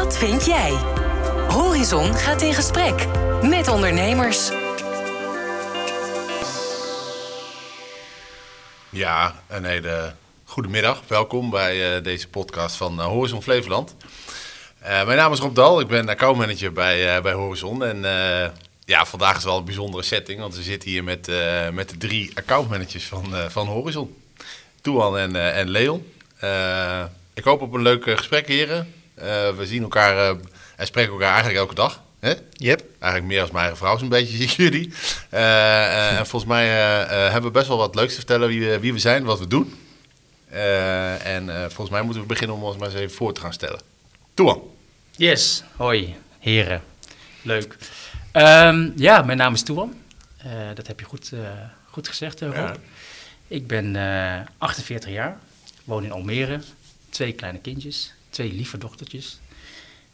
Wat vind jij? Horizon gaat in gesprek met ondernemers. Ja, een hele goede middag. Welkom bij uh, deze podcast van uh, Horizon Flevoland. Uh, mijn naam is Rob Dal, ik ben accountmanager bij, bij Horizon. En ja, vandaag is wel een bijzondere setting, want we zitten hier met, met de drie accountmanagers van, van Horizon. Toean en, en Leon. ik hoop op een leuk gesprek, heren. We zien elkaar en spreken elkaar eigenlijk elke dag. Hè? Yep. Eigenlijk meer als mijn eigen vrouw zo'n beetje, zie ik jullie. en volgens mij hebben we best wel wat leuks te vertellen wie, wie we zijn, wat we doen. Uh, en uh, volgens mij moeten we beginnen om ons maar eens even voor te gaan stellen. Toean. Yes, hoi, heren. Leuk. Um, ja, mijn naam is Toean. Uh, dat heb je goed, goed gezegd, Rob. Ja. Ik ben 48 jaar, woon in Almere, twee kleine kindjes, twee lieve dochtertjes.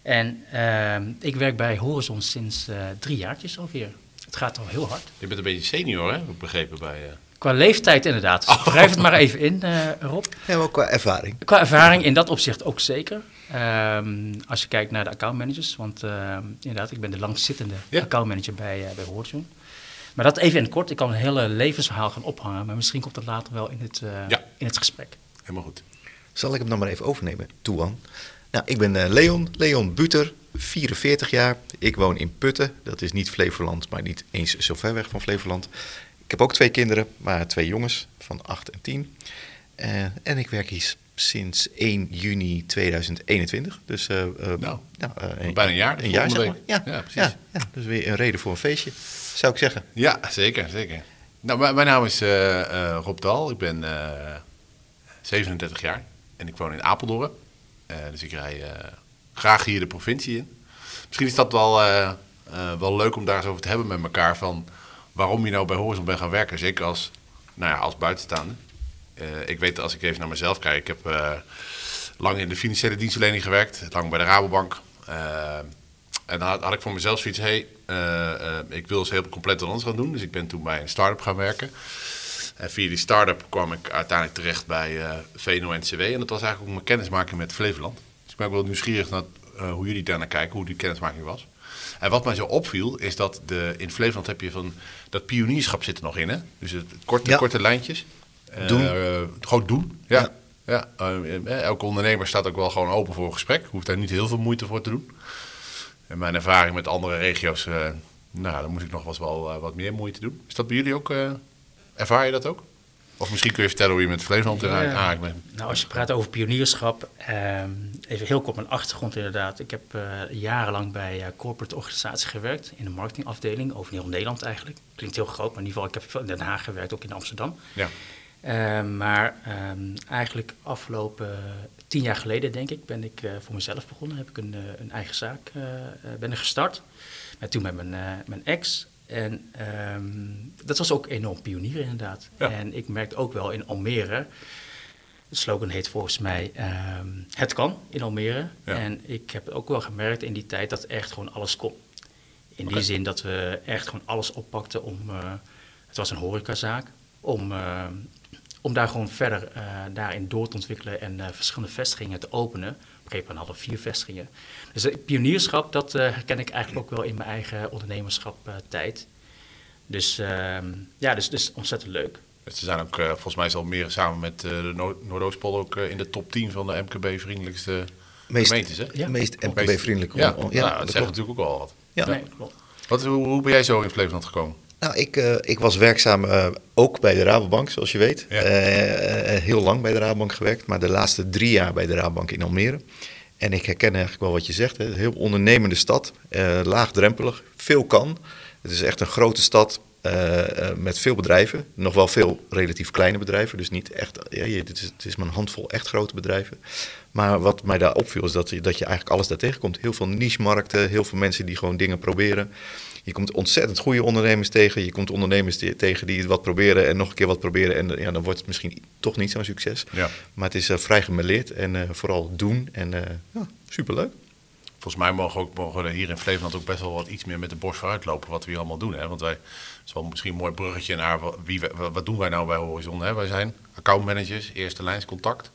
En ehm, ik werk bij Horizon sinds drie jaartjes alweer. Het gaat al heel hard. Je bent een beetje senior, hè? Ik begrepen bij... Qua leeftijd inderdaad. Oh. Wrijf het maar even in, uh, Rob. Ja, maar qua ervaring. Qua ervaring in dat opzicht ook zeker. Um, als je kijkt naar de accountmanagers, want uh, inderdaad, ik ben de langzittende ja. accountmanager bij, uh, bij Horizon. Maar dat even in het kort. Ik kan een hele levensverhaal gaan ophangen, maar misschien komt dat later wel in het, ja. in het gesprek. Helemaal goed. Zal ik hem dan maar even overnemen, Toewan? Nou, ik ben Leon, Leon Buter, 44 jaar. Ik woon in Putten. Dat is niet Flevoland, maar niet eens zo ver weg van Flevoland. Ik heb ook twee kinderen, maar twee jongens van 8 en 10. Uh, en ik werk hier sinds 1 juni 2021. Dus uh, uh, nou, nou bijna een jaar. Een jaar, zeg maar. Ja, ja, precies. Ja, ja, dus weer een reden voor een feestje, zou ik zeggen. Ja, zeker, zeker. Nou, mijn naam is Rob Dal. Ik ben 37 jaar en ik woon in Apeldoorn. dus ik rij graag hier de provincie in. Misschien is dat wel, wel leuk om daar eens over te hebben met elkaar van waarom je nou bij Horizon bent gaan werken. Zeker als, nou ja, als buitenstaander. Uh, ik weet als ik even naar mezelf kijk. Ik heb lang in de financiële dienstverlening gewerkt. Lang bij de Rabobank. En dan had, had, ik voor mezelf zoiets. Hey, ik wil eens heel compleet wat anders gaan doen. Dus ik ben toen bij een start-up gaan werken. En via die start-up kwam ik uiteindelijk terecht bij VNO-NCW. En dat was eigenlijk ook mijn kennismaking met Flevoland. Dus ik ben ook wel nieuwsgierig naar hoe jullie daarnaar kijken. Hoe die kennismaking was. En wat mij zo opviel, is dat de, in Flevoland heb je van dat pionierschap zit er nog in, hè? Dus het korte, korte lijntjes. Doen. Uh, gewoon doen, ja. ja. Uh, elke ondernemer staat ook wel gewoon open voor een gesprek. Hoeft daar niet heel veel moeite voor te doen. En mijn ervaring met andere regio's, uh, nou, dan moet ik nog wel wat meer moeite doen. Is dat bij jullie ook, ervaar je dat ook? Of misschien kun je vertellen hoe je met Flevoland eruit ja. ah, ben... Nou, als je praat over pionierschap, eh, even heel kort mijn achtergrond inderdaad. Ik heb uh, jarenlang bij uh, corporate organisaties gewerkt, in de marketingafdeling, over heel Nederland eigenlijk. Klinkt heel groot, maar in ieder geval, ik heb in Den Haag gewerkt, ook in Amsterdam. Ja. maar ehm, eigenlijk afgelopen tien jaar geleden, denk ik, ben ik voor mezelf begonnen. Heb ik een, een eigen zaak ben ik gestart. Met toen met mijn, mijn ex. En um, dat was ook enorm pionier inderdaad. En ik merkte ook wel in Almere, de slogan heet volgens mij um, Het kan in Almere. En ik heb ook wel gemerkt in die tijd dat echt gewoon alles kon. In die zin dat we echt gewoon alles oppakten om, uh, het was een horecazaak, om, uh, om daar gewoon verder uh, daarin door te ontwikkelen en verschillende vestigingen te openen. Een gegeven moment hadden we vier vestigingen. Dus het pionierschap, dat uh, herken ik eigenlijk ook wel in mijn eigen ondernemerschap uh, tijd. Dus uh, ja, dus, dus ontzettend leuk. Ze zijn ook, uh, volgens mij is meer samen met de Noord Noordoostpol ook in de top 10 van de MKB-vriendelijkste gemeentes. Hè? Ja. Meest MKB-vriendelijke. Ja, ja, ja, dat, zegt natuurlijk ook al wat. Ja, nee, klopt. Wat, hoe, hoe ben jij zo in Flevoland gekomen? Nou, ik, uh, ik was werkzaam uh, ook bij de Rabobank, zoals je weet. Ja. Uh, heel lang bij de Rabobank gewerkt, maar de laatste drie jaar bij de Rabobank in Almere. En ik herken eigenlijk wel wat je zegt. Hè. Een heel ondernemende stad, laagdrempelig, veel kan. Het is echt een grote stad met veel bedrijven. Nog wel veel relatief kleine bedrijven. Dus niet echt, ja, het, is, het is maar een handvol echt grote bedrijven. Maar wat mij daar opviel is dat je, dat je eigenlijk alles daar tegenkomt. Heel veel niche-markten, heel veel mensen die gewoon dingen proberen. Je komt ontzettend goede ondernemers tegen. Je komt ondernemers die, tegen die het wat proberen en nog een keer wat proberen. En ja, dan wordt het misschien toch niet zo'n succes. Ja. Maar het is uh, vrij gemeleerd en uh, vooral doen. En uh, ja, superleuk. Volgens mij mogen, ook, mogen we hier in Flevoland ook best wel wat iets meer met de borst vooruit lopen. Wat we hier allemaal doen. Hè? Want wij, het is wel misschien een mooi bruggetje naar wie, wat doen wij nou bij Horizon. Hè? Wij zijn accountmanagers, eerste lijnscontact.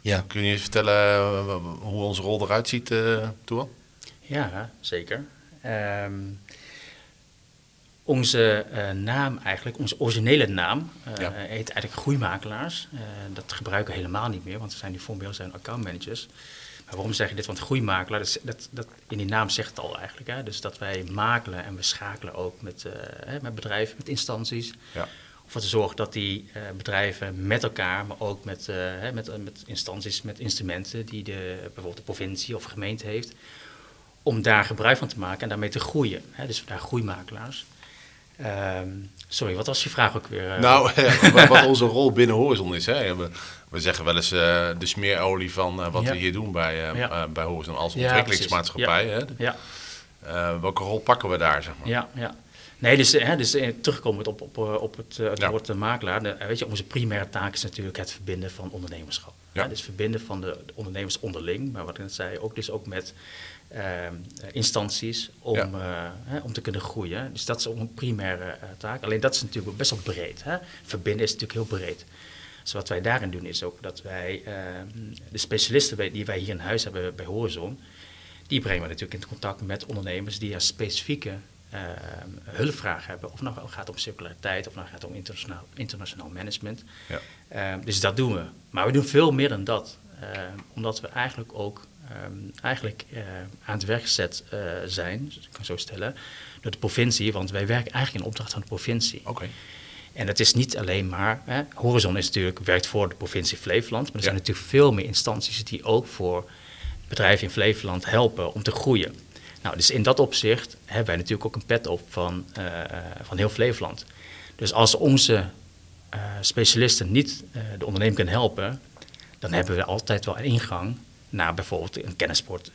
Ja. Kun je eens vertellen eh, hoe onze rol eruit ziet, uh, Toean? Ja, zeker. Ehm, onze uh, naam eigenlijk, onze originele naam, uh, ja. heet eigenlijk groeimakelaars. Uh, dat gebruiken we helemaal niet meer, want we zijn nu formeel zijn accountmanagers. Maar waarom zeg je dit? Want groeimakelaar, dat, dat, dat, in die naam zegt het al eigenlijk. Hè? Dus dat wij makelen en we schakelen ook met, met bedrijven, met instanties. Ja. Om ervoor te zorgen dat die bedrijven met elkaar, maar ook met, met, met instanties, met instrumenten die de, bijvoorbeeld de provincie of gemeente heeft, om daar gebruik van te maken en daarmee te groeien. Hè? Dus daar groeimakelaars. Um, sorry, wat was je vraag ook weer? Uh, nou, wat onze rol binnen Horizon is. Hè? We, we zeggen wel eens uh, de smeerolie van uh, wat ja. we hier doen bij, bij Horizon als ontwikkelingsmaatschappij. Ja, hè? ja. welke rol pakken we daar, zeg maar? Ja, ja. Nee, dus, hè, dus terugkomend op, op, op het, het ja. woord makelaar. De, weet je, onze primaire taak is natuurlijk het verbinden van ondernemerschap. Ja. dus verbinden van de, de, ondernemers onderling, maar wat ik net zei, ook dus ook met uh, instanties om, ja. uh, hè, om te kunnen groeien. Dus dat is ook een primaire uh, taak. Alleen dat is natuurlijk best wel breed. Hè? Verbinden is natuurlijk heel breed. Dus wat wij daarin doen is ook dat wij ehm, de specialisten die wij hier in huis hebben bij Horizon, die brengen we natuurlijk in contact met ondernemers die een specifieke ehm, hulpvraag hebben. Of nou gaat om circulariteit, of nou gaat om internationaal, internationaal management. Ja. dus dat doen we. Maar we doen veel meer dan dat. omdat we eigenlijk ook um, eigenlijk uh, aan het werk gezet uh, zijn, dus ik kan zo stellen, door de provincie, want wij werken eigenlijk in opdracht van de provincie. Oké. Okay. En het is niet alleen maar, hè, Horizon is natuurlijk, werkt voor de provincie Flevoland, maar er zijn natuurlijk veel meer instanties die ook voor bedrijven in Flevoland helpen om te groeien. Nou, dus in dat opzicht hebben wij natuurlijk ook een pet op van, uh, van heel Flevoland. Dus als onze specialisten niet de ondernemer kunnen helpen, dan hebben we altijd wel een ingang naar bijvoorbeeld een kennisport,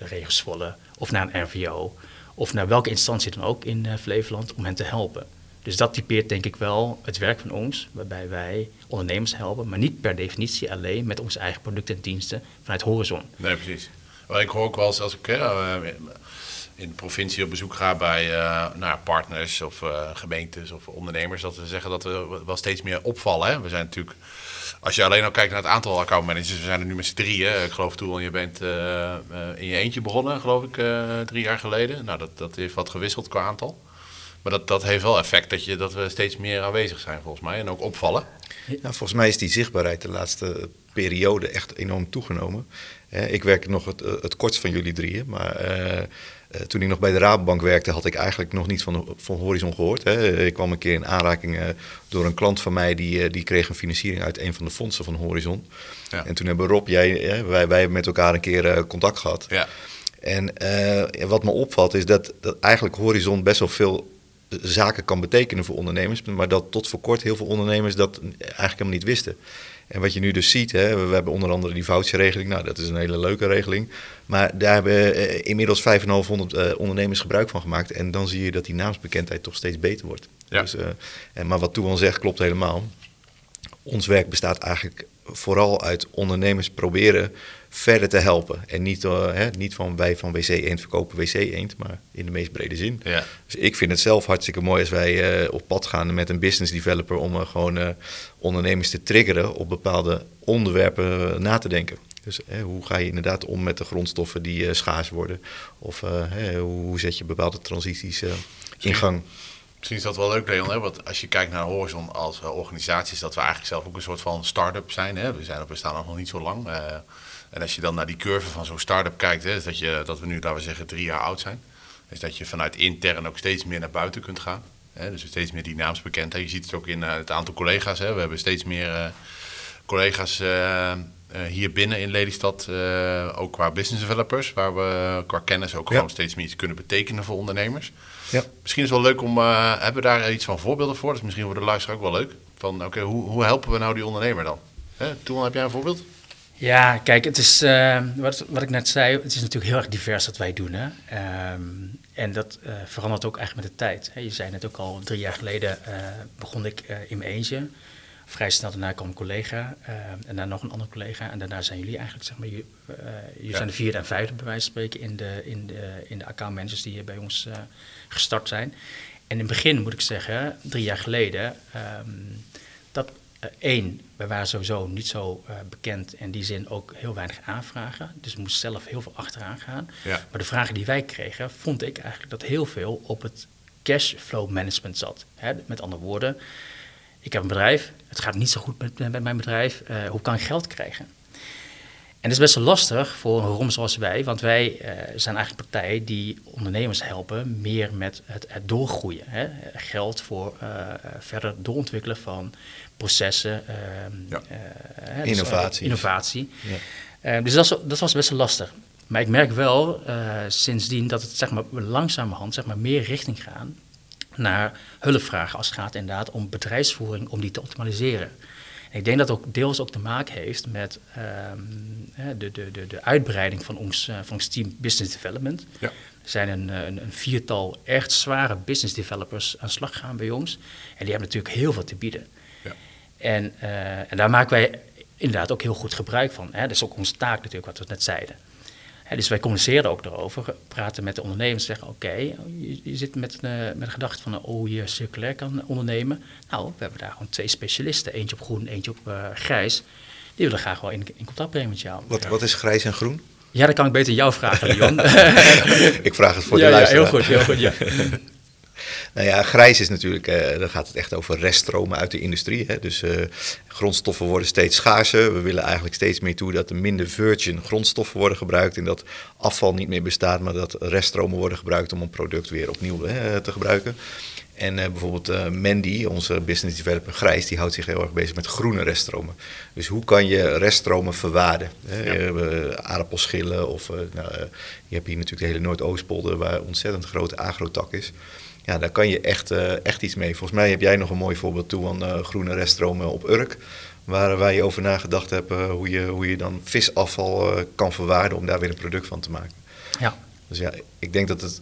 of naar een RVO, of naar welke instantie dan ook in Flevoland om hen te helpen. Dus dat typeert denk ik wel het werk van ons, waarbij wij ondernemers helpen, maar niet per definitie alleen met onze eigen producten en diensten vanuit Horizon. Nee, precies. Maar ik hoor ook wel eens als ik uh, in de provincie op bezoek ga bij uh, nou, partners of uh, gemeentes of ondernemers, dat we zeggen dat we wel steeds meer opvallen. Hè? We zijn natuurlijk als je alleen al kijkt naar het aantal accountmanagers, we zijn er nu met z'n drieën. Ik geloof toen je bent uh, in je eentje begonnen, geloof ik, drie jaar geleden. Nou, dat, dat heeft wat gewisseld qua aantal. Maar dat, dat heeft wel effect dat, je, dat we steeds meer aanwezig zijn volgens mij en ook opvallen. Nou, volgens mij is die zichtbaarheid de laatste periode echt enorm toegenomen. ik werk nog het, het kortst van jullie drieën, maar uh, toen ik nog bij de Rabobank werkte, had ik eigenlijk nog niet van, van Horizon gehoord. Hè. Ik kwam een keer in aanraking uh, door een klant van mij, die, uh, die kreeg een financiering uit een van de fondsen van Horizon. Ja. En toen hebben Rob, jij, wij, wij met elkaar een keer contact gehad. Ja. En wat me opvalt is dat, dat eigenlijk Horizon best wel veel zaken kan betekenen voor ondernemers, maar dat tot voor kort heel veel ondernemers dat eigenlijk helemaal niet wisten. En wat je nu dus ziet, hè, we hebben onder andere die voucherregeling. Nou, dat is een hele leuke regeling. Maar daar hebben uh, inmiddels 5,500 uh, ondernemers gebruik van gemaakt. En dan zie je dat die naamsbekendheid toch steeds beter wordt. Ja. Dus, uh, en, maar wat Toewan zegt klopt helemaal. Ons werk bestaat eigenlijk vooral uit ondernemers proberen verder te helpen. En niet, uh, hè, niet van wij van WC Eend verkopen WC Eend, maar in de meest brede zin. Ja. Dus ik vind het zelf hartstikke mooi als wij uh, op pad gaan met een business developer om uh, gewoon ondernemers te triggeren op bepaalde onderwerpen na te denken. Dus hoe ga je inderdaad om met de grondstoffen die schaars worden? Of hoe zet je bepaalde transities in gang? Misschien is dat wel leuk, Leon, hè? want als je kijkt naar Horizon als organisatie, is dat we eigenlijk zelf ook een soort van start-up zijn. Hè? We, zijn, we staan nog niet zo lang. En als je dan naar die curve van zo'n start-up kijkt, hè, is dat, je, dat we nu, laten we zeggen, drie jaar oud zijn. Is dat je vanuit intern ook steeds meer naar buiten kunt gaan. Hè, dus steeds meer die naamsbekendheid. Je ziet het ook in uh, het aantal collega's. Hè. We hebben steeds meer uh, collega's uh, hier binnen in Lelystad, ook qua business developers, waar we qua kennis ook ja. gewoon steeds meer iets kunnen betekenen voor ondernemers. Ja. Misschien is het wel leuk om, hebben we daar iets van voorbeelden voor? Dat is misschien voor de luisteraar ook wel leuk. Van oké, hoe, hoe helpen we nou die ondernemer dan? Hè? Toen heb jij een voorbeeld? Ja, kijk, het is, uh, wat, wat ik net zei, het is natuurlijk heel erg divers wat wij doen. Hè? Um, en dat uh, verandert ook eigenlijk met de tijd. Hè? Je zei net ook al, drie jaar geleden uh, begon ik in mijn eentje. Vrij snel daarna kwam een collega en daarna nog een andere collega. En daarna zijn jullie eigenlijk, zeg maar, jullie ja. zijn de vierde en vijfde bij wijze van spreken in de, in de, in de account managers die hier bij ons gestart zijn. En in het begin moet ik zeggen, drie jaar geleden, um, dat Eén, we waren sowieso niet zo bekend en in die zin ook heel weinig aanvragen. Dus we moesten zelf heel veel achteraan gaan. Ja. Maar de vragen die wij kregen, vond ik eigenlijk dat heel veel op het cashflow management zat. Hè? Met andere woorden, ik heb een bedrijf, het gaat niet zo goed met, met mijn bedrijf, uh, hoe kan ik geld krijgen? En dat is best wel lastig voor een rom zoals wij, want wij uh, zijn eigenlijk een partij die ondernemers helpen meer met het, het doorgroeien. Hè? Geld voor uh, verder doorontwikkelen van processen, ja. dus, innovatie. innovatie. Ja. dus dat, dat, was best wel lastig. Maar ik merk wel sindsdien dat het zeg maar, langzamerhand zeg maar, meer richting gaat naar hulpvragen als het gaat inderdaad om bedrijfsvoering, om die te optimaliseren. Ik denk dat ook deels ook te maken heeft met um, de, de, de, de uitbreiding van ons, uh, van ons team Business Development. Ja. Er zijn een, een, een, viertal echt zware business developers aan de slag gegaan bij ons. En die hebben natuurlijk heel veel te bieden. Ja. En, uh, en daar maken wij inderdaad ook heel goed gebruik van. Hè? Dat is ook onze taak natuurlijk, wat we net zeiden. Dus wij communiceren ook daarover, praten met de ondernemers, zeggen oké, okay, je, je, zit met, uh, met de gedachte van hoe je circulair kan ondernemen. Nou, we hebben daar gewoon twee specialisten, eentje op groen, eentje op uh, grijs. Die willen graag wel in, in contact brengen met jou. Wat, wat is grijs en groen? Ja, dat kan ik beter jou vragen, Leon. ik vraag het voor ja, de luisteraar. Ja, heel goed, heel goed, ja. Nou ja, grijs is natuurlijk, uh, dan gaat het echt over reststromen uit de industrie. Hè? Dus uh, grondstoffen worden steeds schaarser. We willen eigenlijk steeds meer toe dat er minder virgin grondstoffen worden gebruikt. En dat afval niet meer bestaat, maar dat reststromen worden gebruikt om een product weer opnieuw hè, te gebruiken. En uh, bijvoorbeeld Mandy, onze business developer Grijs, die houdt zich heel erg bezig met groene reststromen. Dus hoe kan je reststromen verwaarden? Hè? Ja. aardappelschillen of nou, je hebt hier natuurlijk de hele Noordoostpolder waar ontzettend grote agrotak is ja, daar kan je echt, uh, echt iets mee. Volgens mij heb jij nog een mooi voorbeeld toe van uh, groene reststromen op Urk. Waar, waar je over nagedacht hebt hoe, je, hoe je dan visafval kan verwaarden om daar weer een product van te maken. Ja. Dus ja, ik denk dat het,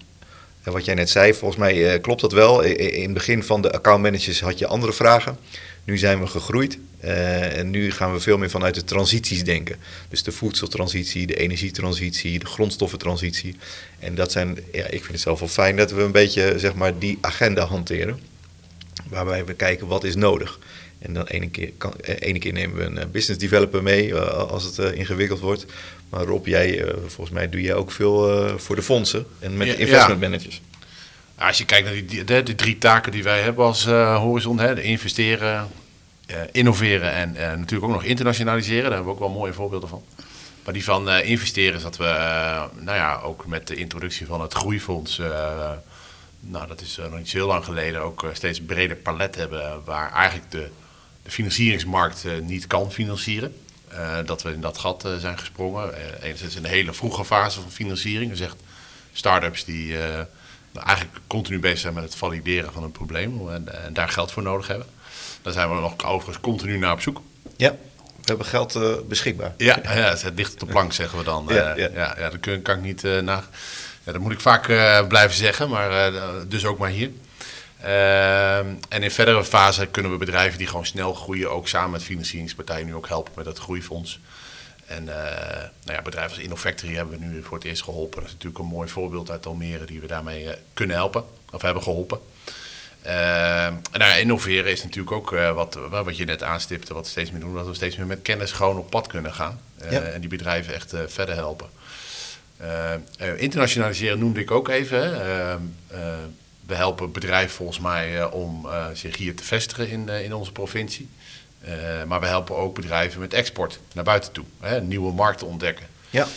wat jij net zei, volgens mij klopt dat wel. In het begin van de accountmanagers had je andere vragen. Nu zijn we gegroeid uh, en nu gaan we veel meer vanuit de transities denken. Dus de voedseltransitie, de energietransitie, de grondstoffentransitie. En dat zijn, ja, ik vind het zelf wel fijn dat we een beetje zeg maar, die agenda hanteren. Waarbij we kijken wat is nodig. En dan ene keer, kan, ene keer nemen we een business developer mee uh, als het uh, ingewikkeld wordt. Maar Rob, jij, volgens mij doe jij ook veel voor de fondsen en met Ja, investment managers. Ja, Als je kijkt naar die, de, die drie taken die wij hebben als eh, Horizon, hè, de investeren, eh, innoveren en eh, natuurlijk ook nog internationaliseren, daar hebben we ook wel mooie voorbeelden van. Maar die van eh, investeren is dat we, eh, nou ja, ook met de introductie van het groeifonds, eh, nou dat is eh, nog niet zo heel lang geleden, ook eh, steeds een breder palet hebben waar eigenlijk de, de financieringsmarkt eh, niet kan financieren. Eh, dat we in dat gat eh, zijn gesprongen. Eh, enerzijds in een hele vroege fase van financiering. Dus echt start-ups die eh, nou, eigenlijk continu bezig zijn met het valideren van een probleem en, en daar geld voor nodig hebben. Daar zijn we nog overigens continu naar op zoek. Ja, we hebben geld eh, beschikbaar. Ja, ja het ligt op de plank, zeggen we dan. Ja, Eh, ja. ja, ja, dat kun- kan ik niet uh, na. Ja, dat moet ik vaak eh, blijven zeggen, maar eh, dus ook maar hier. En in verdere fase kunnen we bedrijven die gewoon snel groeien, ook samen met financieringspartijen, nu ook helpen met het groeifonds. En eh, nou ja, bedrijven als Innofactory hebben we nu voor het eerst geholpen. Dat is natuurlijk een mooi voorbeeld uit Almere die we daarmee eh, kunnen helpen, of hebben geholpen. En nou innoveren is natuurlijk ook eh, wat, wat je net aanstipte, wat we steeds meer doen, dat we steeds meer met kennis gewoon op pad kunnen gaan. Eh, Ja. En die bedrijven echt eh, verder helpen. Eh, eh, internationaliseren noemde ik ook even. Eh, eh, we helpen bedrijven volgens mij eh, om eh, zich hier te vestigen in, eh, in onze provincie. Eh, maar we helpen ook bedrijven met export naar buiten toe. Hè, nieuwe markten ontdekken. Ja,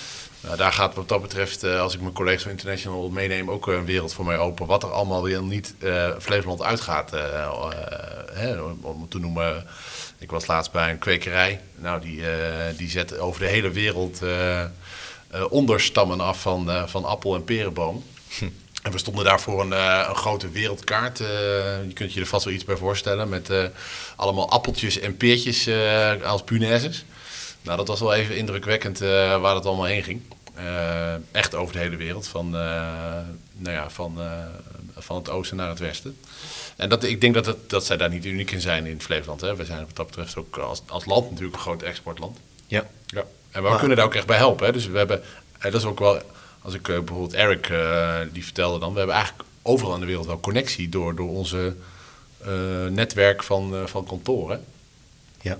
Nou, daar gaat wat dat betreft, eh, als ik mijn collega's van International meeneem, ook een wereld voor mij open. Wat er allemaal weer niet eh Flevoland uitgaat. eh, eh, hè, om- te noemen, ik was laatst bij een kwekerij. Nou, die, eh, die zet over de hele wereld eh, eh, onderstammen af van, eh, van appel- en perenboom. En we stonden daar voor een, eh, een grote wereldkaart. eh, je kunt je er vast wel iets bij voorstellen. Met eh, allemaal appeltjes en peertjes eh, als punaises. Nou, dat was wel even indrukwekkend eh, waar het allemaal heen ging. Eh, echt over de hele wereld. Van, eh, nou ja, van, eh, van het oosten naar het westen. En dat, ik denk dat, het, dat zij daar niet uniek in zijn in Flevoland. Hè. We zijn wat dat betreft ook als, als land natuurlijk een groot exportland. ja. Ja. En we Maar- kunnen daar ook echt bij helpen. Hè. Dus we hebben, en dat is ook wel, als ik bijvoorbeeld Eric, die vertelde dan, we hebben eigenlijk overal in de wereld wel connectie door, door onze eh, netwerk van, eh, van kantoren. Ja.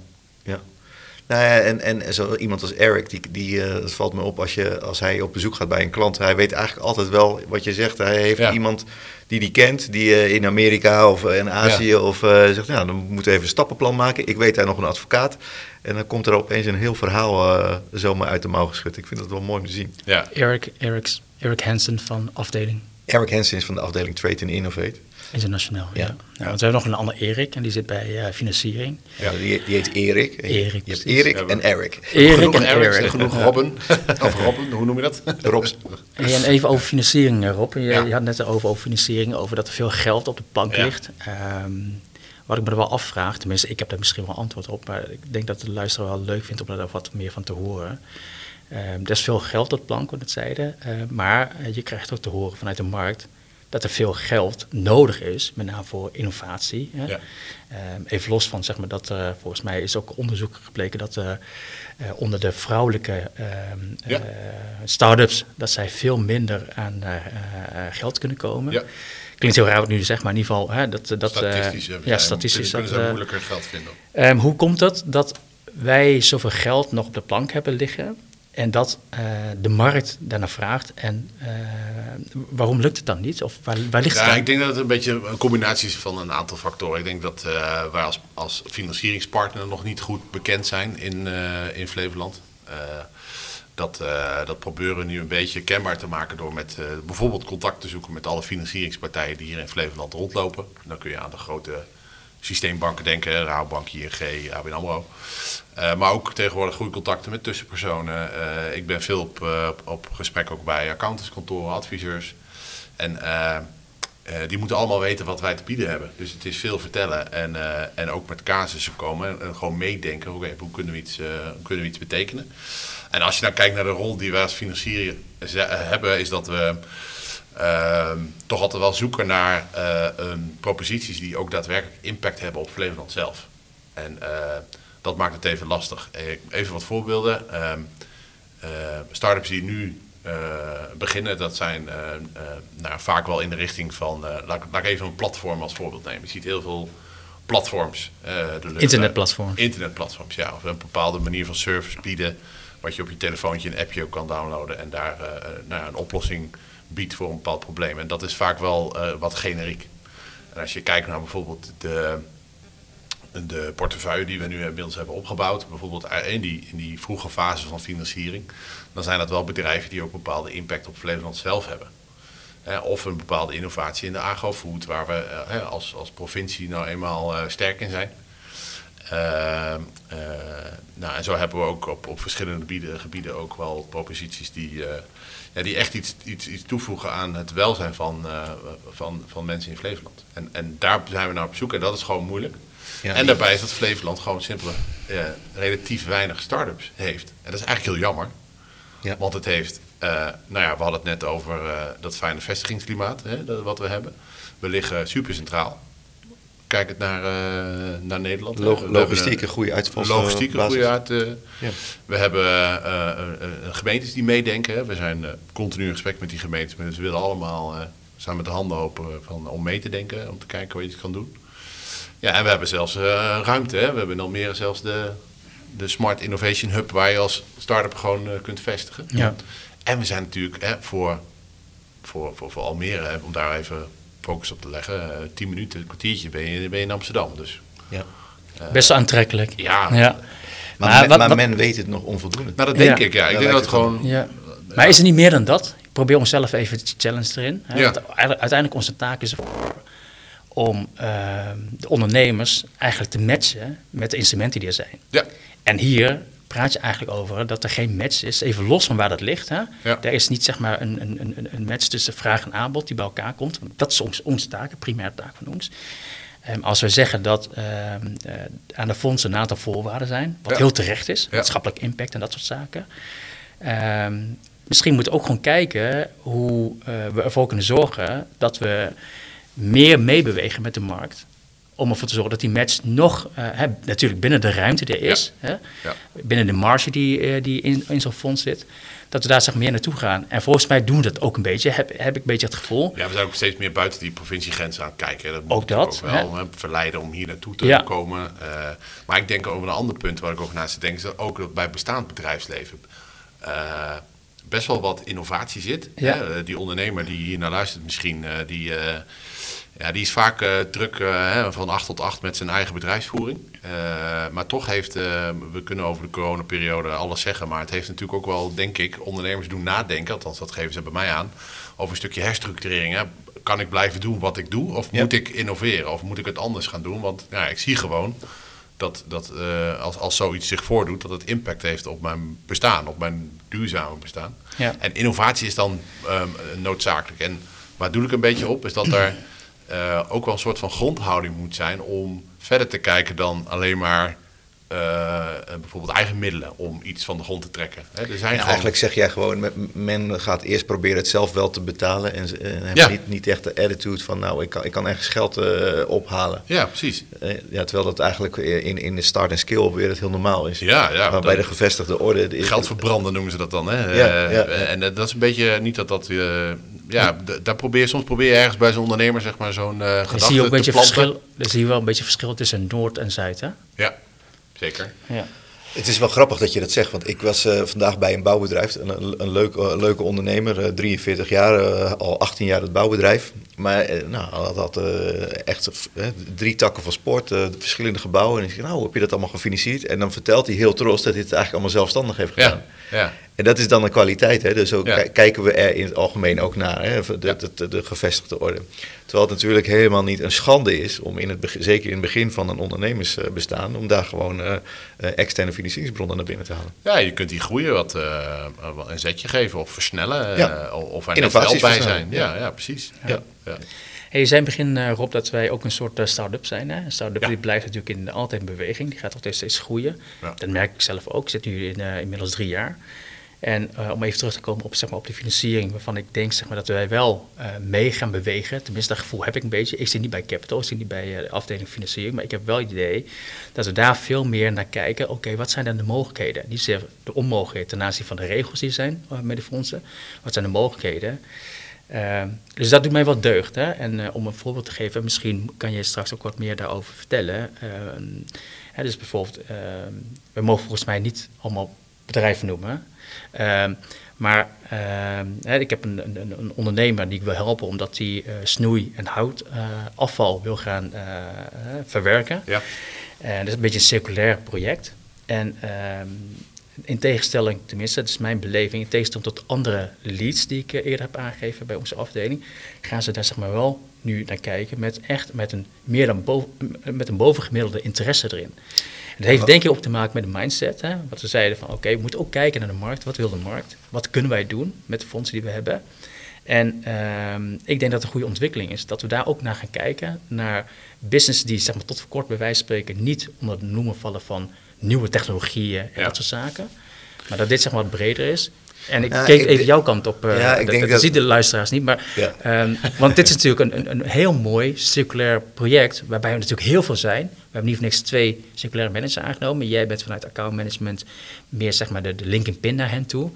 Nou ja, en, en zo iemand als Eric, die, die, uh, dat valt me op als, je, als hij op bezoek gaat bij een klant. Hij weet eigenlijk altijd wel wat je zegt. Hij heeft Ja. iemand die die kent, die eh, in Amerika of eh, in Azië Ja. of eh, zegt, nou, dan moeten we even een stappenplan maken. Ik weet daar nog een advocaat. En dan komt er opeens een heel verhaal eh, zomaar uit de mouw geschud. Ik vind dat wel mooi om te zien. Ja. Eric, Eric's, Eric Hansen van afdeling Eric Hansen is van de afdeling Trade and Innovate. Internationaal. Ja. Ja. Ja. want we hebben nog een ander Erik en die zit bij eh, financiering. Ja. Die, die heet Erik. Erik, Je hebt. Erik en Eric. Erik genoeg en Eric. en genoeg Robin. of Robin, hoe noem je dat? Robs. Hey, en even over financiering, eh, Rob. Je, Ja. je had net over, over financiering, over dat er veel geld op de plank Ja. ligt. Ehm, wat ik me er wel afvraag, tenminste, ik heb daar misschien wel antwoord op, maar ik denk dat de luisteraar wel leuk vindt om daar wat meer van te horen. Ehm, er is veel geld op de plank, wat het zeiden, eh, maar je krijgt ook te horen vanuit de markt dat er veel geld nodig is, met name voor innovatie. Hè. Ja. Ehm, even los van, zeg maar, dat eh, volgens mij is ook onderzoek gebleken dat eh, onder de vrouwelijke ehm, Ja. start-ups, dat zij veel minder aan geld kunnen komen. Ja. Klinkt heel raar wat ik nu zeg, maar in ieder geval, hè, dat, dat, Statistisch. ja, statistisch. Kunnen Dat, moeilijker geld vinden. Ehm, hoe komt het dat wij zoveel geld nog op de plank hebben liggen en dat eh, de markt daarnaar vraagt? En eh, waarom lukt het dan niet? Of waar, waar ligt het Ja, aan? ik denk dat het een beetje een combinatie is van een aantal factoren. Ik denk dat eh, wij als, als financieringspartner nog niet goed bekend zijn in, in Flevoland. Dat, dat proberen we nu een beetje kenbaar te maken door met bijvoorbeeld contact te zoeken met alle financieringspartijen die hier in Flevoland rondlopen. Dan kun je aan de grote systeembanken denken, Rabobank, ING, ABN AMRO. Eh, maar ook tegenwoordig goede contacten met tussenpersonen. Eh, ik ben veel op, eh, op- op gesprek ook bij accountantskantoren, adviseurs. En die moeten allemaal weten wat wij te bieden hebben. Dus het is veel vertellen en, en ook met casussen komen en, gewoon meedenken. Hoe, kunnen we iets, kunnen we iets betekenen? En als je nou kijkt naar de rol die wij als financier hebben, is dat we toch altijd wel zoeken naar een proposities die ook daadwerkelijk impact hebben op Flevoland zelf. En eh, dat maakt het even lastig. Eh, Even wat voorbeelden. Ehm eh, startups die nu beginnen, dat zijn nou, vaak wel in de richting van, laat, ik- laat ik even een platform als voorbeeld nemen. Je ziet heel veel platforms. Internetplatforms. Internetplatforms, ja. Of een bepaalde manier van service bieden, wat je op je telefoontje een appje ook kan downloaden en daar nou ja, een oplossing biedt voor een bepaald probleem. En dat is vaak wel eh, wat generiek. En als je kijkt naar bijvoorbeeld de, de portefeuille die we nu inmiddels hebben opgebouwd, bijvoorbeeld in die, in die vroege fase van financiering, dan zijn dat wel bedrijven die ook bepaalde impact op Flevoland zelf hebben. Of een bepaalde innovatie in de agrofood, waar we eh, als, als provincie nou eenmaal eh, sterk in zijn. Ehm, eh, nou, en zo hebben we ook op, op verschillende gebieden, ook wel proposities die, eh, ja, die echt iets, iets, iets toevoegen aan het welzijn van, eh, van, van mensen in Flevoland. En, en daar zijn we naar op zoek en dat is gewoon moeilijk. Ja, en daarbij is dat Flevoland gewoon simpelweg relatief weinig start-ups heeft. En dat is eigenlijk heel jammer. Ja. Want het heeft, eh, nou ja, we hadden het net over eh, dat fijne vestigingsklimaat hè, dat, wat we hebben. We liggen super centraal. Kijk het naar, eh, naar Nederland. Log- logistiek een goede uitvalsbasis. Logistiek een goede uit. eh, Ja. We hebben eh, eh, eh, gemeentes die meedenken. hè. We zijn eh, continu in gesprek met die gemeentes. Maar ze willen allemaal, eh staan met de handen open van, om mee te denken. Om te kijken hoe je het kan doen. Ja, en we hebben zelfs eh, ruimte. Hè. We hebben in Almere zelfs de, de Smart Innovation Hub... waar je als start-up gewoon eh, kunt vestigen. Ja. En we zijn natuurlijk hè, voor, voor, voor, voor Almere... Hè, om daar even focus op te leggen... eh, tien minuten, een kwartiertje ben je, ben je in Amsterdam. Dus Ja. Best wel aantrekkelijk. ja, Ja. Maar, Maar men, wat- maar wat- men weet het nog onvoldoende. nou dat denk Ja. ik. Ja. Ik denk dat het gewoon... Ja. Maar is er niet meer dan dat? Ik probeer onszelf even te challenge erin. Hè? Ja. Want uiteindelijk- onze taak is om ehm, de ondernemers eigenlijk te matchen met de instrumenten die er zijn. Ja, En hier praat je eigenlijk over dat er geen match is, even los van waar dat ligt. Hè? Ja. Er is niet zeg maar een, een, een, een match tussen vraag en aanbod die bij elkaar komt. Dat is ons, onze taak, een primaire taak van ons. Ehm, als we zeggen dat ehm, eh, aan de fondsen een aantal voorwaarden zijn, wat Ja. heel terecht is, Ja. maatschappelijk impact en dat soort zaken. Ehm, misschien moeten we ook gewoon kijken hoe eh, we ervoor kunnen zorgen dat we meer meebewegen met de markt om ervoor te zorgen dat die match nog, eh, hè, natuurlijk binnen de ruimte die er is, hè, Ja. binnen de marge die, eh, die in, in zo'n fonds zit, dat we daar zeg meer naartoe gaan. En volgens mij doen we dat ook een beetje, heb, heb ik een beetje het gevoel. Ja, we zijn ook steeds meer buiten die provinciegrenzen aan het kijken. Dat moet Ook dat, Ook wel hè, verleiden om hier naartoe te Ja. komen. Eh, maar ik denk over een ander punt waar ik over naast te denken... is dat ook dat bij bestaand bedrijfsleven best wel wat innovatie zit. Hè? Die ondernemer die hier naar luistert misschien... die, ja, die is vaak eh, druk eh, van 8 tot 8 met zijn eigen bedrijfsvoering. Eh, maar toch heeft, we kunnen over de coronaperiode alles zeggen, maar het heeft natuurlijk ook wel, denk ik, ondernemers doen nadenken, althans dat geven ze bij mij aan, over een stukje herstructurering. Hè. Kan ik blijven doen wat ik doe of Ja. moet ik innoveren of moet ik het anders gaan doen? Want ja, ik zie gewoon dat, dat als, als zoiets zich voordoet, dat het impact heeft op mijn bestaan, op mijn duurzame bestaan. Ja. En innovatie is dan ehm, noodzakelijk. En waar doe ik een beetje op, is dat er eh, ook wel een soort van grondhouding moet zijn om verder te kijken dan alleen maar eh, bijvoorbeeld eigen middelen om iets van de grond te trekken. Hè, er zijn Ja, gewoon, eigenlijk zeg jij gewoon, me- men gaat eerst proberen het zelf wel te betalen. En, en Ja. niet, niet echt de attitude van, nou, ik kan, ik kan ergens geld eh, ophalen. Ja, precies. Eh, ja, terwijl dat eigenlijk in, in de start en skill weer het heel normaal is. Ja, ja, maar bij dat- de gevestigde orde... de- Geld verbranden noemen ze dat dan. Hè? Ja, Eh, ja. En eh, dat is een beetje niet dat dat. Ja, daar probeer, soms probeer je ergens bij zo'n ondernemer zeg maar, zo'n Dan gedachte zie je ook een te beetje planten. verschil, dan zie je wel een beetje verschil tussen Noord en Zuid, hè? Ja, zeker. Ja. Het is wel grappig dat je dat zegt, want ik was eh, vandaag bij een bouwbedrijf, een, een, een leuk, eh, leuke ondernemer, eh, 43 jaar, al 18 jaar het bouwbedrijf. Maar nou, hij had, had eh, echt drie takken van sport, verschillende gebouwen. En ik zeg, nou, hoe heb je dat allemaal gefinancierd? En dan vertelt hij heel trots dat hij het eigenlijk allemaal zelfstandig heeft gedaan. Ja, ja. En dat is dan een kwaliteit, hè? dus Ja. ki- kijken we er in het algemeen ook naar, hè? De, de, de, de gevestigde orde. Terwijl het natuurlijk helemaal niet een schande is om, in het begin, zeker in het begin van een ondernemersbestaan, om daar gewoon eh, eh, externe financieringsbronnen naar binnen te halen. Ja, je kunt die groeien wat eh, een zetje geven of versnellen. of er net wel bij zijn. Ja, ja, precies. Ja. Ja. Hey, je zei in het begin, Rob, dat wij ook een soort start-up zijn. Hè? Een start-up Ja. die blijft natuurlijk in, altijd in beweging. Die gaat altijd steeds groeien. Ja. Dat merk ik zelf ook. Ik zit nu in, eh, inmiddels drie jaar. En eh, om even terug te komen op, zeg maar, op de financiering, waarvan ik denk zeg maar, dat wij wel eh, mee gaan bewegen. Tenminste, dat gevoel heb ik een beetje. Ik zit niet bij Capital, ik zit niet bij eh, de afdeling financiering. Maar ik heb wel het idee dat we daar veel meer naar kijken. Oké, wat zijn dan de mogelijkheden? Niet de onmogelijkheden ten aanzien van de regels die er zijn met de fondsen. Wat zijn de mogelijkheden? Uh, dus dat doet mij wat deugd. Hè? En om een voorbeeld te geven, misschien kan je straks ook wat meer daarover vertellen. Hè, dus bijvoorbeeld, uh, we mogen volgens mij niet allemaal bedrijven noemen. Uh, maar hè, ik heb een, een, een, ondernemer die ik wil helpen omdat hij uh, snoei- en houtafval wil gaan uh, verwerken. Ja. dat is een beetje een circulair project. En in tegenstelling, tenminste, dat is mijn beleving, in tegenstelling tot andere leads die ik eerder heb aangegeven bij onze afdeling, gaan ze daar zeg maar wel nu naar kijken met echt met een, meer dan boven, met een bovengemiddelde interesse erin. Dat heeft denk ik ook te maken met de mindset. Hè? Wat we zeiden van oké, okay, we moeten ook kijken naar de markt. Wat wil de markt? Wat kunnen wij doen met de fondsen die we hebben? En uh, ik denk dat het een goede ontwikkeling is. Dat we daar ook naar gaan kijken. Naar business die zeg maar, tot voor kort bij wijze van spreken niet onder het noemen vallen van nieuwe technologieën en Ja. dat soort zaken. Maar dat dit zeg maar wat breder is. En ik Ja, keek ik even jouw kant op. eh, Ja, ik dat, denk dat dat- zien de luisteraars niet. Maar, Ja. ehm, want dit is natuurlijk een, een, een heel mooi circulair project. Waarbij we natuurlijk heel veel zijn. We hebben niet voor niks twee circulaire managers aangenomen. Jij bent vanuit accountmanagement meer zeg maar de, de linking pin naar hen toe.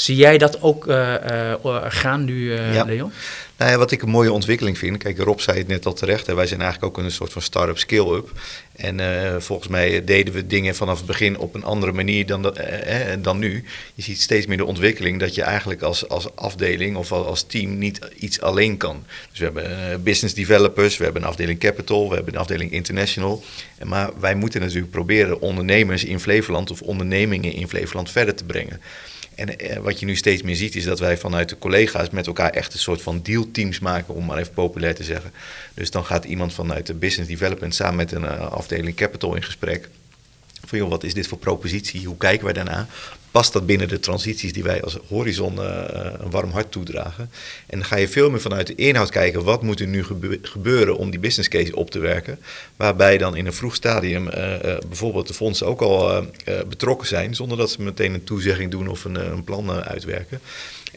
Zie jij dat ook eh, eh, gaan nu, eh, Ja. Leon? Nou ja, wat ik een mooie ontwikkeling vind, kijk, Rob zei het net al terecht, hè, wij zijn eigenlijk ook een soort van start-up scale-up. En volgens mij deden we dingen vanaf het begin op een andere manier dan, dat, eh, dan nu. Je ziet steeds meer de ontwikkeling dat je eigenlijk als, als afdeling of al- als team niet iets alleen kan. Dus we hebben business developers, we hebben een afdeling capital, we hebben een afdeling international. En maar wij moeten natuurlijk proberen ondernemers in Flevoland of ondernemingen in Flevoland verder te brengen. En eh, wat je nu steeds meer ziet, is dat wij vanuit de collega's met elkaar echt een soort van dealteams maken, om maar even populair te zeggen. Dus dan gaat iemand vanuit de business development samen met een eh, afdeling capital in gesprek. Van wat is dit voor propositie? Hoe kijken wij daarna? Past dat binnen de transities die wij als horizon eh, een warm hart toedragen? En ga je veel meer vanuit de inhoud kijken, wat moet er nu gebe- gebeuren om die business case op te werken? Waarbij dan in een vroeg stadium eh, eh, bijvoorbeeld de fondsen ook al eh, eh, betrokken zijn, zonder dat ze meteen een toezegging doen of een, eh, een plan eh, uitwerken.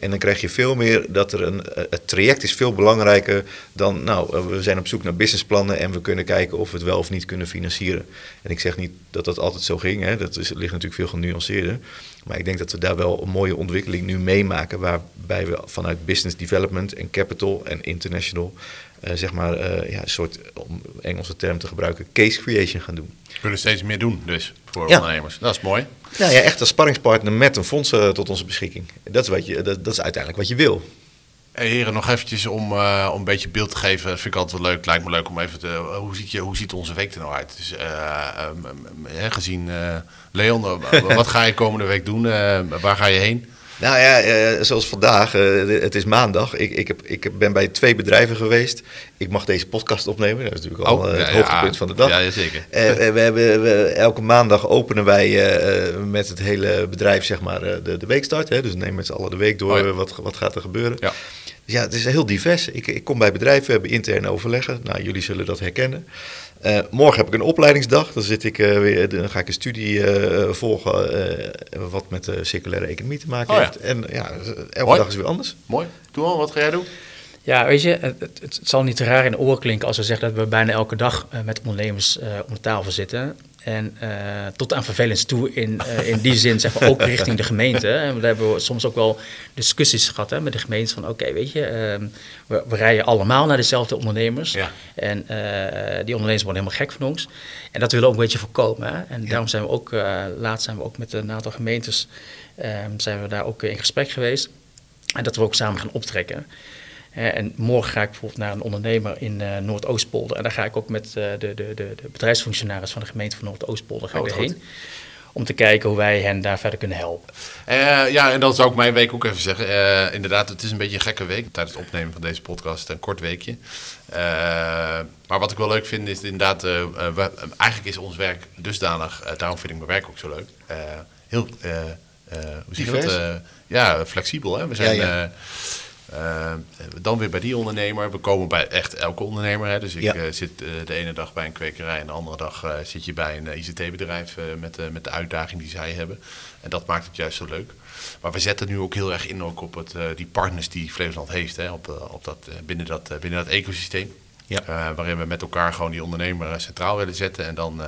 En dan krijg je veel meer dat er een. eh, Het traject is veel belangrijker dan. Nou, eh, we zijn op zoek naar businessplannen en we kunnen kijken of we het wel of niet kunnen financieren. En ik zeg niet dat dat altijd zo ging, hè. dat is, ligt natuurlijk veel genuanceerder. Maar ik denk dat we daar wel een mooie ontwikkeling nu meemaken, waarbij we vanuit business development en capital en international, eh, zeg maar, ja, een soort, om Engelse term te gebruiken, case creation gaan doen. We kunnen steeds meer doen dus voor Ja. ondernemers. Dat is mooi. Nou ja, echt een sparringspartner met een fonds eh, tot onze beschikking. Dat is, wat je, dat, is uiteindelijk wat je wil. Heren, nog eventjes om, eh, om een beetje beeld te geven. Dat vind ik altijd wel leuk. Lijkt me leuk om even te... eh, hoe, ziet je, hoe ziet onze week er nou uit? Dus, gezien Leon, wat ga je komende week doen? Waar ga je heen? Nou ja, eh, zoals vandaag, eh, het is maandag. Ik, ik, heb, ik ben bij twee bedrijven geweest. Ik mag deze podcast opnemen. Dat is natuurlijk al Oh, eh, het ja, hoogtepunt ja. van de dag. Ja, zeker. We, we hebben, we- elke maandag openen wij met het hele bedrijf zeg maar, de, de weekstart. Hè? Dus we nemen met z'n allen de week door. Oh ja. wat, wat gaat er gebeuren? Ja. Dus ja, het is heel divers. Ik, ik kom bij bedrijven, we hebben interne overleggen. Nou, jullie zullen dat herkennen. Eh, morgen heb ik een opleidingsdag. Dan, zit ik, eh, weer, dan ga ik een studie eh, volgen eh, wat met de circulaire economie te maken Oh ja. heeft. En ja, elke Mooi. dag is weer anders. Mooi. Doe al, wat ga jij doen? Ja, weet je, het, het, het zal niet te raar in de oren klinken als we zeggen dat we bijna elke dag eh, met ondernemers eh, om de tafel zitten. En eh, tot aan vervelens toe in, eh, in die zin, zeg maar, ook richting de gemeente. En daar hebben we soms ook wel discussies gehad hè, met de gemeente van, oké, weet je, ehm, we, we rijden allemaal naar dezelfde ondernemers. Ja. En eh, die ondernemers worden helemaal gek van ons. En dat willen we ook een beetje voorkomen. Hè? En daarom zijn we ook, laatst zijn we ook met een aantal gemeentes, ehm, zijn we daar ook in gesprek geweest. En dat we ook samen gaan optrekken. Hè, en morgen ga ik bijvoorbeeld naar een ondernemer in eh, Noordoostpolder. En daar ga ik ook met eh, de, de, de, de bedrijfsfunctionaris van de gemeente van Noordoostpolder ga Oh, ik wat erheen. Om te kijken hoe wij hen daar verder kunnen helpen. Eh, ja, en dat zou ik mijn week ook even zeggen. Eh, inderdaad, het is een beetje een gekke week tijdens het opnemen van deze podcast. Een kort weekje. Eh, maar wat ik wel leuk vind is inderdaad... we- eigenlijk is ons werk dusdanig... eh, daarom vind ik mijn werk ook zo leuk. eh, heel... eh, eh, hoe zie je dat? Eh, ja, flexibel. Hè? We zijn... Ja, ja. Eh, dan weer bij die ondernemer. We komen bij echt elke ondernemer. Hè? Dus ik Ja. eh, zit eh, de ene dag bij een kwekerij en de andere dag zit je bij een ICT-bedrijf met, met de uitdaging die zij hebben. En dat maakt het juist zo leuk. Maar we zetten nu ook heel erg in ook op het, die partners die Flevoland heeft. Hè? Op, op dat, binnen, dat, binnen dat ecosysteem. Ja. Waarin we met elkaar gewoon die ondernemer centraal willen zetten. En dan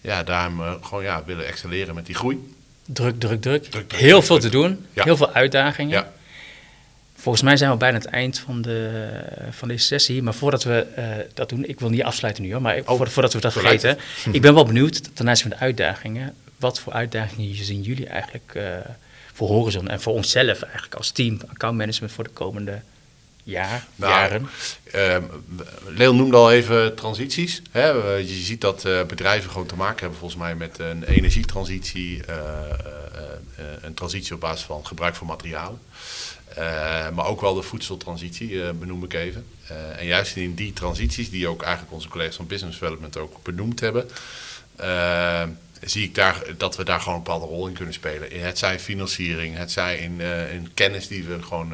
ja, daarom gewoon ja, willen excelleren met die groei. Druk, druk, druk. druk, Heel druk, veel te doen. Ja. Heel veel uitdagingen. Ja. Volgens mij zijn we bijna het eind van, de, van deze sessie. Maar voordat we eh, dat doen, ik wil niet afsluiten nu hoor, maar Oh, voor- voordat we dat vergeten. Ik ben wel benieuwd ten aanzien van de uitdagingen. Wat voor uitdagingen zien jullie eigenlijk eh, voor Horizon en voor onszelf eigenlijk als team accountmanagement voor de komende jaar, Nou, jaren? Ehm, Leon noemde al even transities. Hè. We- Je ziet dat eh, bedrijven gewoon te maken hebben volgens mij met een energietransitie, eh, eh, eh, een transitie op basis van gebruik van materialen. Eh, maar ook wel de voedseltransitie, eh, benoem ik even. Eh, en juist in die transities, die ook eigenlijk onze collega's van Business Development ook benoemd hebben, zie ik daar, dat we daar gewoon een bepaalde rol in kunnen spelen. Het zij financiering, het zij in, in kennis die we gewoon,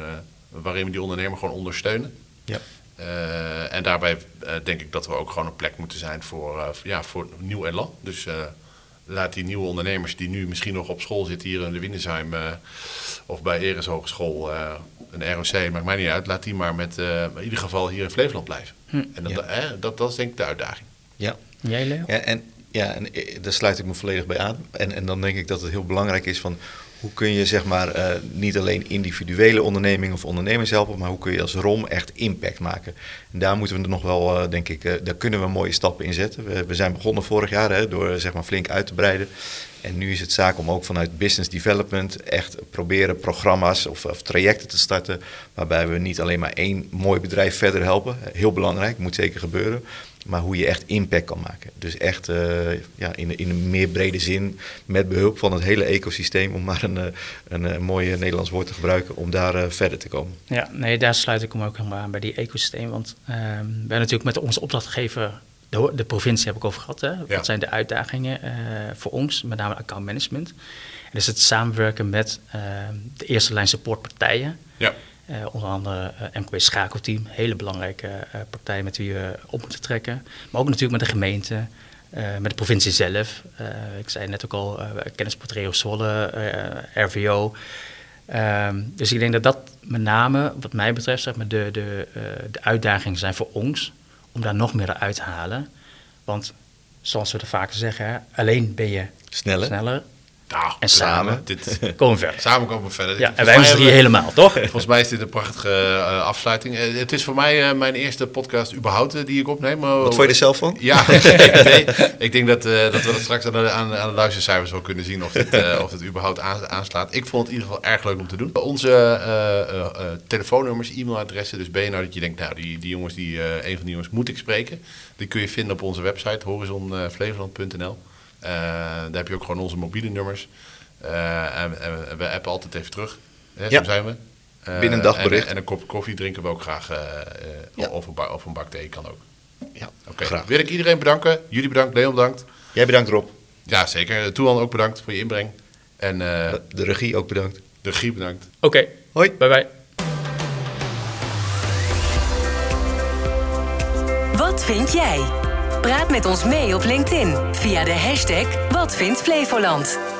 waarin we die ondernemer gewoon ondersteunen. Ja. En daarbij denk ik dat we ook gewoon een plek moeten zijn voor, ja, voor nieuw elan. Dus laat die nieuwe ondernemers die nu misschien nog op school zitten hier in de Windesheim eh, of bij Eres Hogeschool, eh, een ROC, maakt mij niet uit. Laat die maar met, eh, in ieder geval hier in Flevoland blijven. En dat, Ja. eh, dat, dat is denk ik de uitdaging. Ja. Jij Leo? Ja, en, ja, en daar sluit ik me volledig bij aan. En, en dan denk ik dat het heel belangrijk is van hoe kun je zeg maar eh, niet alleen individuele ondernemingen of ondernemers helpen, maar hoe kun je als ROM echt impact maken. En daar moeten we nog wel, eh, denk ik, eh, daar kunnen we mooie stappen in zetten. We, we zijn begonnen vorig jaar hè, door zeg maar flink uit te breiden. En nu is het zaak om ook vanuit business development echt proberen programma's of, of trajecten te starten. Waarbij we niet alleen maar één mooi bedrijf verder helpen. Heel belangrijk, moet zeker gebeuren. Maar hoe je echt impact kan maken. Dus echt eh, ja, in, in een meer brede zin, met behulp van het hele ecosysteem, om maar een, eh, een, eh, mooi Nederlands woord te gebruiken, om daar verder te komen. Ja, nee, daar sluit ik hem ook helemaal aan bij die ecosysteem. Want ehm, we hebben natuurlijk met onze opdrachtgever, de, de provincie heb ik over gehad. Hè? Ja. Wat zijn de uitdagingen voor ons, met name account management? En is het samenwerken met ehm, de eerste lijn supportpartijen. Ja. Eh, onder andere eh, MKB Schakelteam, hele belangrijke eh, partij met wie we op moeten trekken. Maar ook natuurlijk met de gemeente, met de provincie zelf. Ik zei net ook al, uh, kennisportret Zwolle, RVO. Ehm, dus ik denk dat dat met name, wat mij betreft, zeg maar, de, de, uh, de uitdagingen zijn voor ons om daar nog meer uit te halen. Want zoals we het vaker zeggen, alleen ben je sneller. sneller Nou, en samen dit, komen we verder. samen komen we verder. Ja, en wij zijn hier helemaal, toch? Volgens mij is dit een prachtige eh, afsluiting. Eh, het is voor mij eh, mijn eerste podcast überhaupt die ik opneem. Wat vond je er zelf van? Ja, ik denk dat, eh, dat we dat straks aan de, aan, aan de luistercijfers wel kunnen zien of dit, eh, of dit überhaupt aan- aanslaat. Ik vond het in ieder geval erg leuk om te doen. Onze eh, eh, eh, telefoonnummers, e-mailadressen. Dus ben je nou dat je denkt, nou die, die jongens, die, eh, een van die jongens moet ik spreken. Die kun je vinden op onze website horizonflevoland.nl. Eh daar heb je ook gewoon onze mobiele nummers. Eh, en, en we appen altijd even terug. Hè, Ja. Zo zijn we. Eh, Binnen een dag en- bericht. En, een kop koffie drinken we ook graag. Ja. of, een bak, of een bak thee kan ook. Ja, Oké, graag. wil ik iedereen bedanken. Jullie bedankt, Leon bedankt. Jij bedankt Rob. Ja, zeker. Toewan ook bedankt voor je inbreng. En eh, De regie ook bedankt. de Guy bedankt. Oké, Hoi. bye bye. Wat vind jij? Praat met ons mee op LinkedIn via de hashtag Wat vindt Flevoland.